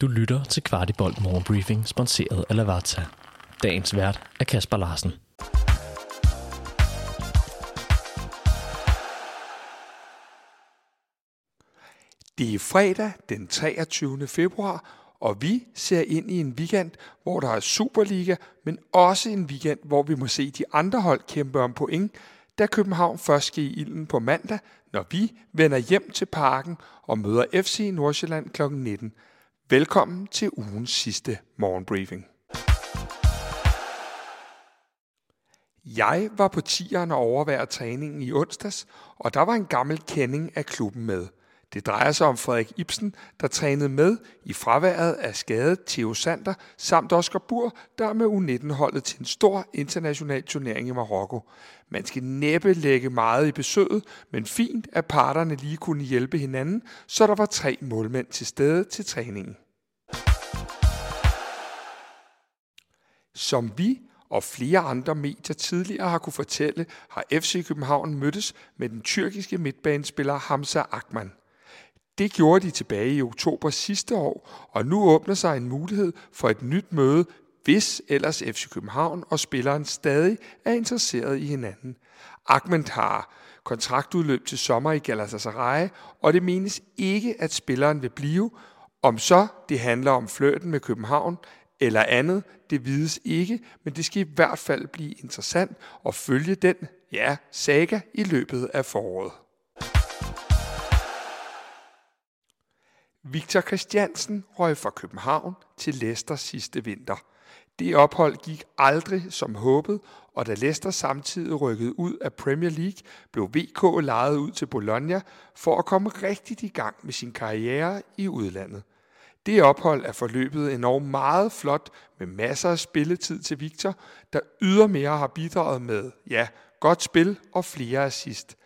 Du lytter til Kvartibolt Morgenbriefing, sponsoreret af Lavazza. Dagens vært er Kasper Larsen. Det er fredag den 23. februar, og vi ser ind i en weekend, hvor der er Superliga, men også en weekend, hvor vi må se de andre hold kæmpe om point, da København først skal i ilden på mandag, når vi vender hjem til parken og møder FC Nordsjælland kl. 19. Velkommen til ugens sidste morgenbriefing. Jeg var på tieren og overværede træningen i onsdags, og der var en gammel kending af klubben med. Det drejer sig om Frederik Ibsen, der trænede med i fraværet af skadet Theo Sander, samt Oscar Bur, der er med U19-holdet til en stor international turnering i Marokko. Man skal næppe lægge meget i besøget, men fint, at parterne lige kunne hjælpe hinanden, så der var tre målmænd til stede til træningen. Som vi og flere andre medier tidligere har kunne fortælle, har FC København mødtes med den tyrkiske midtbanespiller Hamza Akman. Det gjorde de tilbage i oktober sidste år, og nu åbner sig en mulighed for et nyt møde, hvis ellers FC København og spilleren stadig er interesseret i hinanden. Ahmed har kontraktudløb til sommer i Galatasaray, og det menes ikke, at spilleren vil blive. Om så det handler om flirten med København eller andet, det vides ikke, men det skal i hvert fald blive interessant at følge den, ja, saga i løbet af foråret. Victor Christiansen røg fra København til Leicester sidste vinter. Det ophold gik aldrig som håbet, og da Leicester samtidig rykkede ud af Premier League, blev VK lejet ud til Bologna for at komme rigtigt i gang med sin karriere i udlandet. Det ophold er forløbet enormt meget flot med masser af spilletid til Victor, der ydermere har bidraget med, ja, godt spil og flere assist.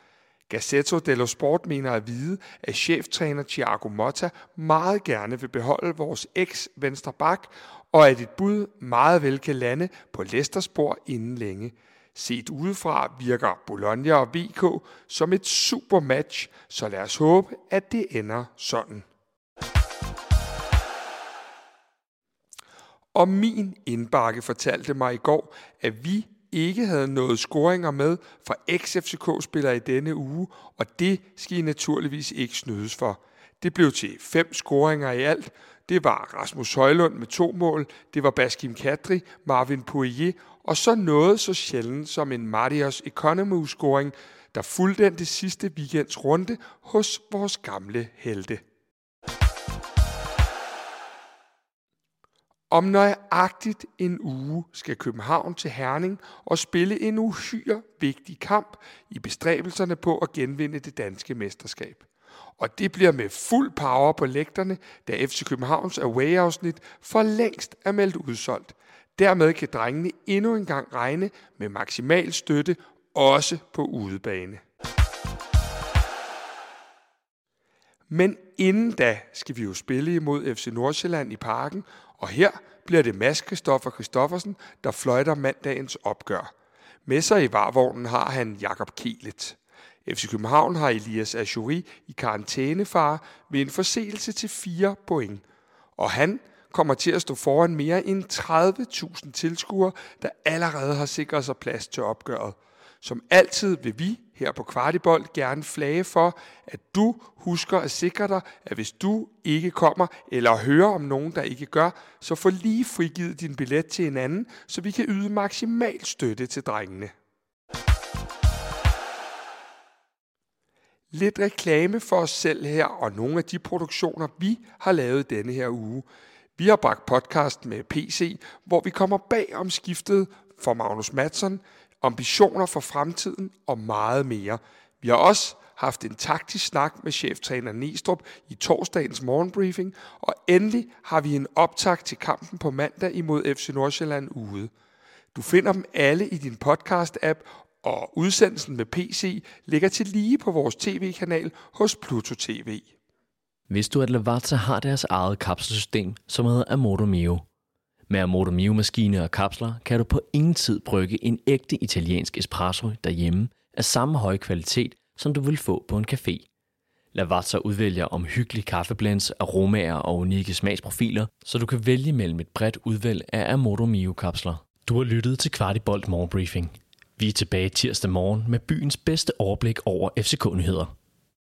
Gazzetto dello Sport mener at vide, at cheftræner Thiago Motta meget gerne vil beholde vores eks-venstre bak, og at et bud meget vel kan lande på Leicesters spor inden længe. Set udefra virker Bologna og VK som et super match, så lad os håbe, at det ender sådan. Og min indbakke fortalte mig i går, at vi ikke havde noget scoringer med fra ex-FCK-spillere i denne uge, og det skal I naturligvis ikke snydes for. Det blev til fem scoringer i alt. Det var Rasmus Højlund med to mål, det var Baskim Kadri, Marvin Poirier, og så noget så sjældent som en Marius Economou-scoring, der fulgte den det sidste weekends runde hos vores gamle helte. Om nøjagtigt en uge skal København til Herning og spille en uhyre vigtig kamp i bestræbelserne på at genvinde det danske mesterskab. Og det bliver med fuld power på lægterne, da FC Københavns away-afsnit for længst er meldt udsolgt. Dermed kan drengene endnu en gang regne med maksimal støtte, også på udebane. Men inden da skal vi jo spille imod FC Nordsjælland i parken, og her bliver det Mads Christoffer Christoffersen, der fløjter mandagens opgør. Med sig i varvognen har han Jakob Kielet. FC København har Elias Ajouri i karantænefare ved en forseelse til 4 point. Og han kommer til at stå foran mere end 30.000 tilskuere, der allerede har sikret sig plads til opgøret. Som altid vil vi her på Kvartibold gerne flage for, at du husker at sikre dig, at hvis du ikke kommer eller hører om nogen, der ikke gør, så få lige frigivet din billet til en anden, så vi kan yde maksimal støtte til drengene. Lidt reklame for os selv her og nogle af de produktioner, vi har lavet denne her uge. Vi har bragt podcast med PC, hvor vi kommer bag om skiftet for Magnus Madsen, ambitioner for fremtiden og meget mere. Vi har også haft en taktisk snak med cheftræner Nistrup i torsdagens morgenbriefing, og endelig har vi en optag til kampen på mandag imod FC Nordsjælland ude. Du finder dem alle i din podcast-app, og udsendelsen med PC ligger til lige på vores tv-kanal hos Pluto TV. Hvis du at Lavazza har deres eget kapselsystem, som hedder Amorto Mio. Med Amoto Mio-maskine og kapsler kan du på ingen tid brygge en ægte italiensk espresso derhjemme af samme høje kvalitet, som du vil få på en café. Lavazza udvælger omhyggelige kaffeblends, aromaer og unikke smagsprofiler, så du kan vælge mellem et bredt udvalg af Amoto Mio-kapsler. Du har lyttet til Kvartibolt Morgenbriefing. Vi er tilbage tirsdag morgen med byens bedste overblik over FCK-nyheder.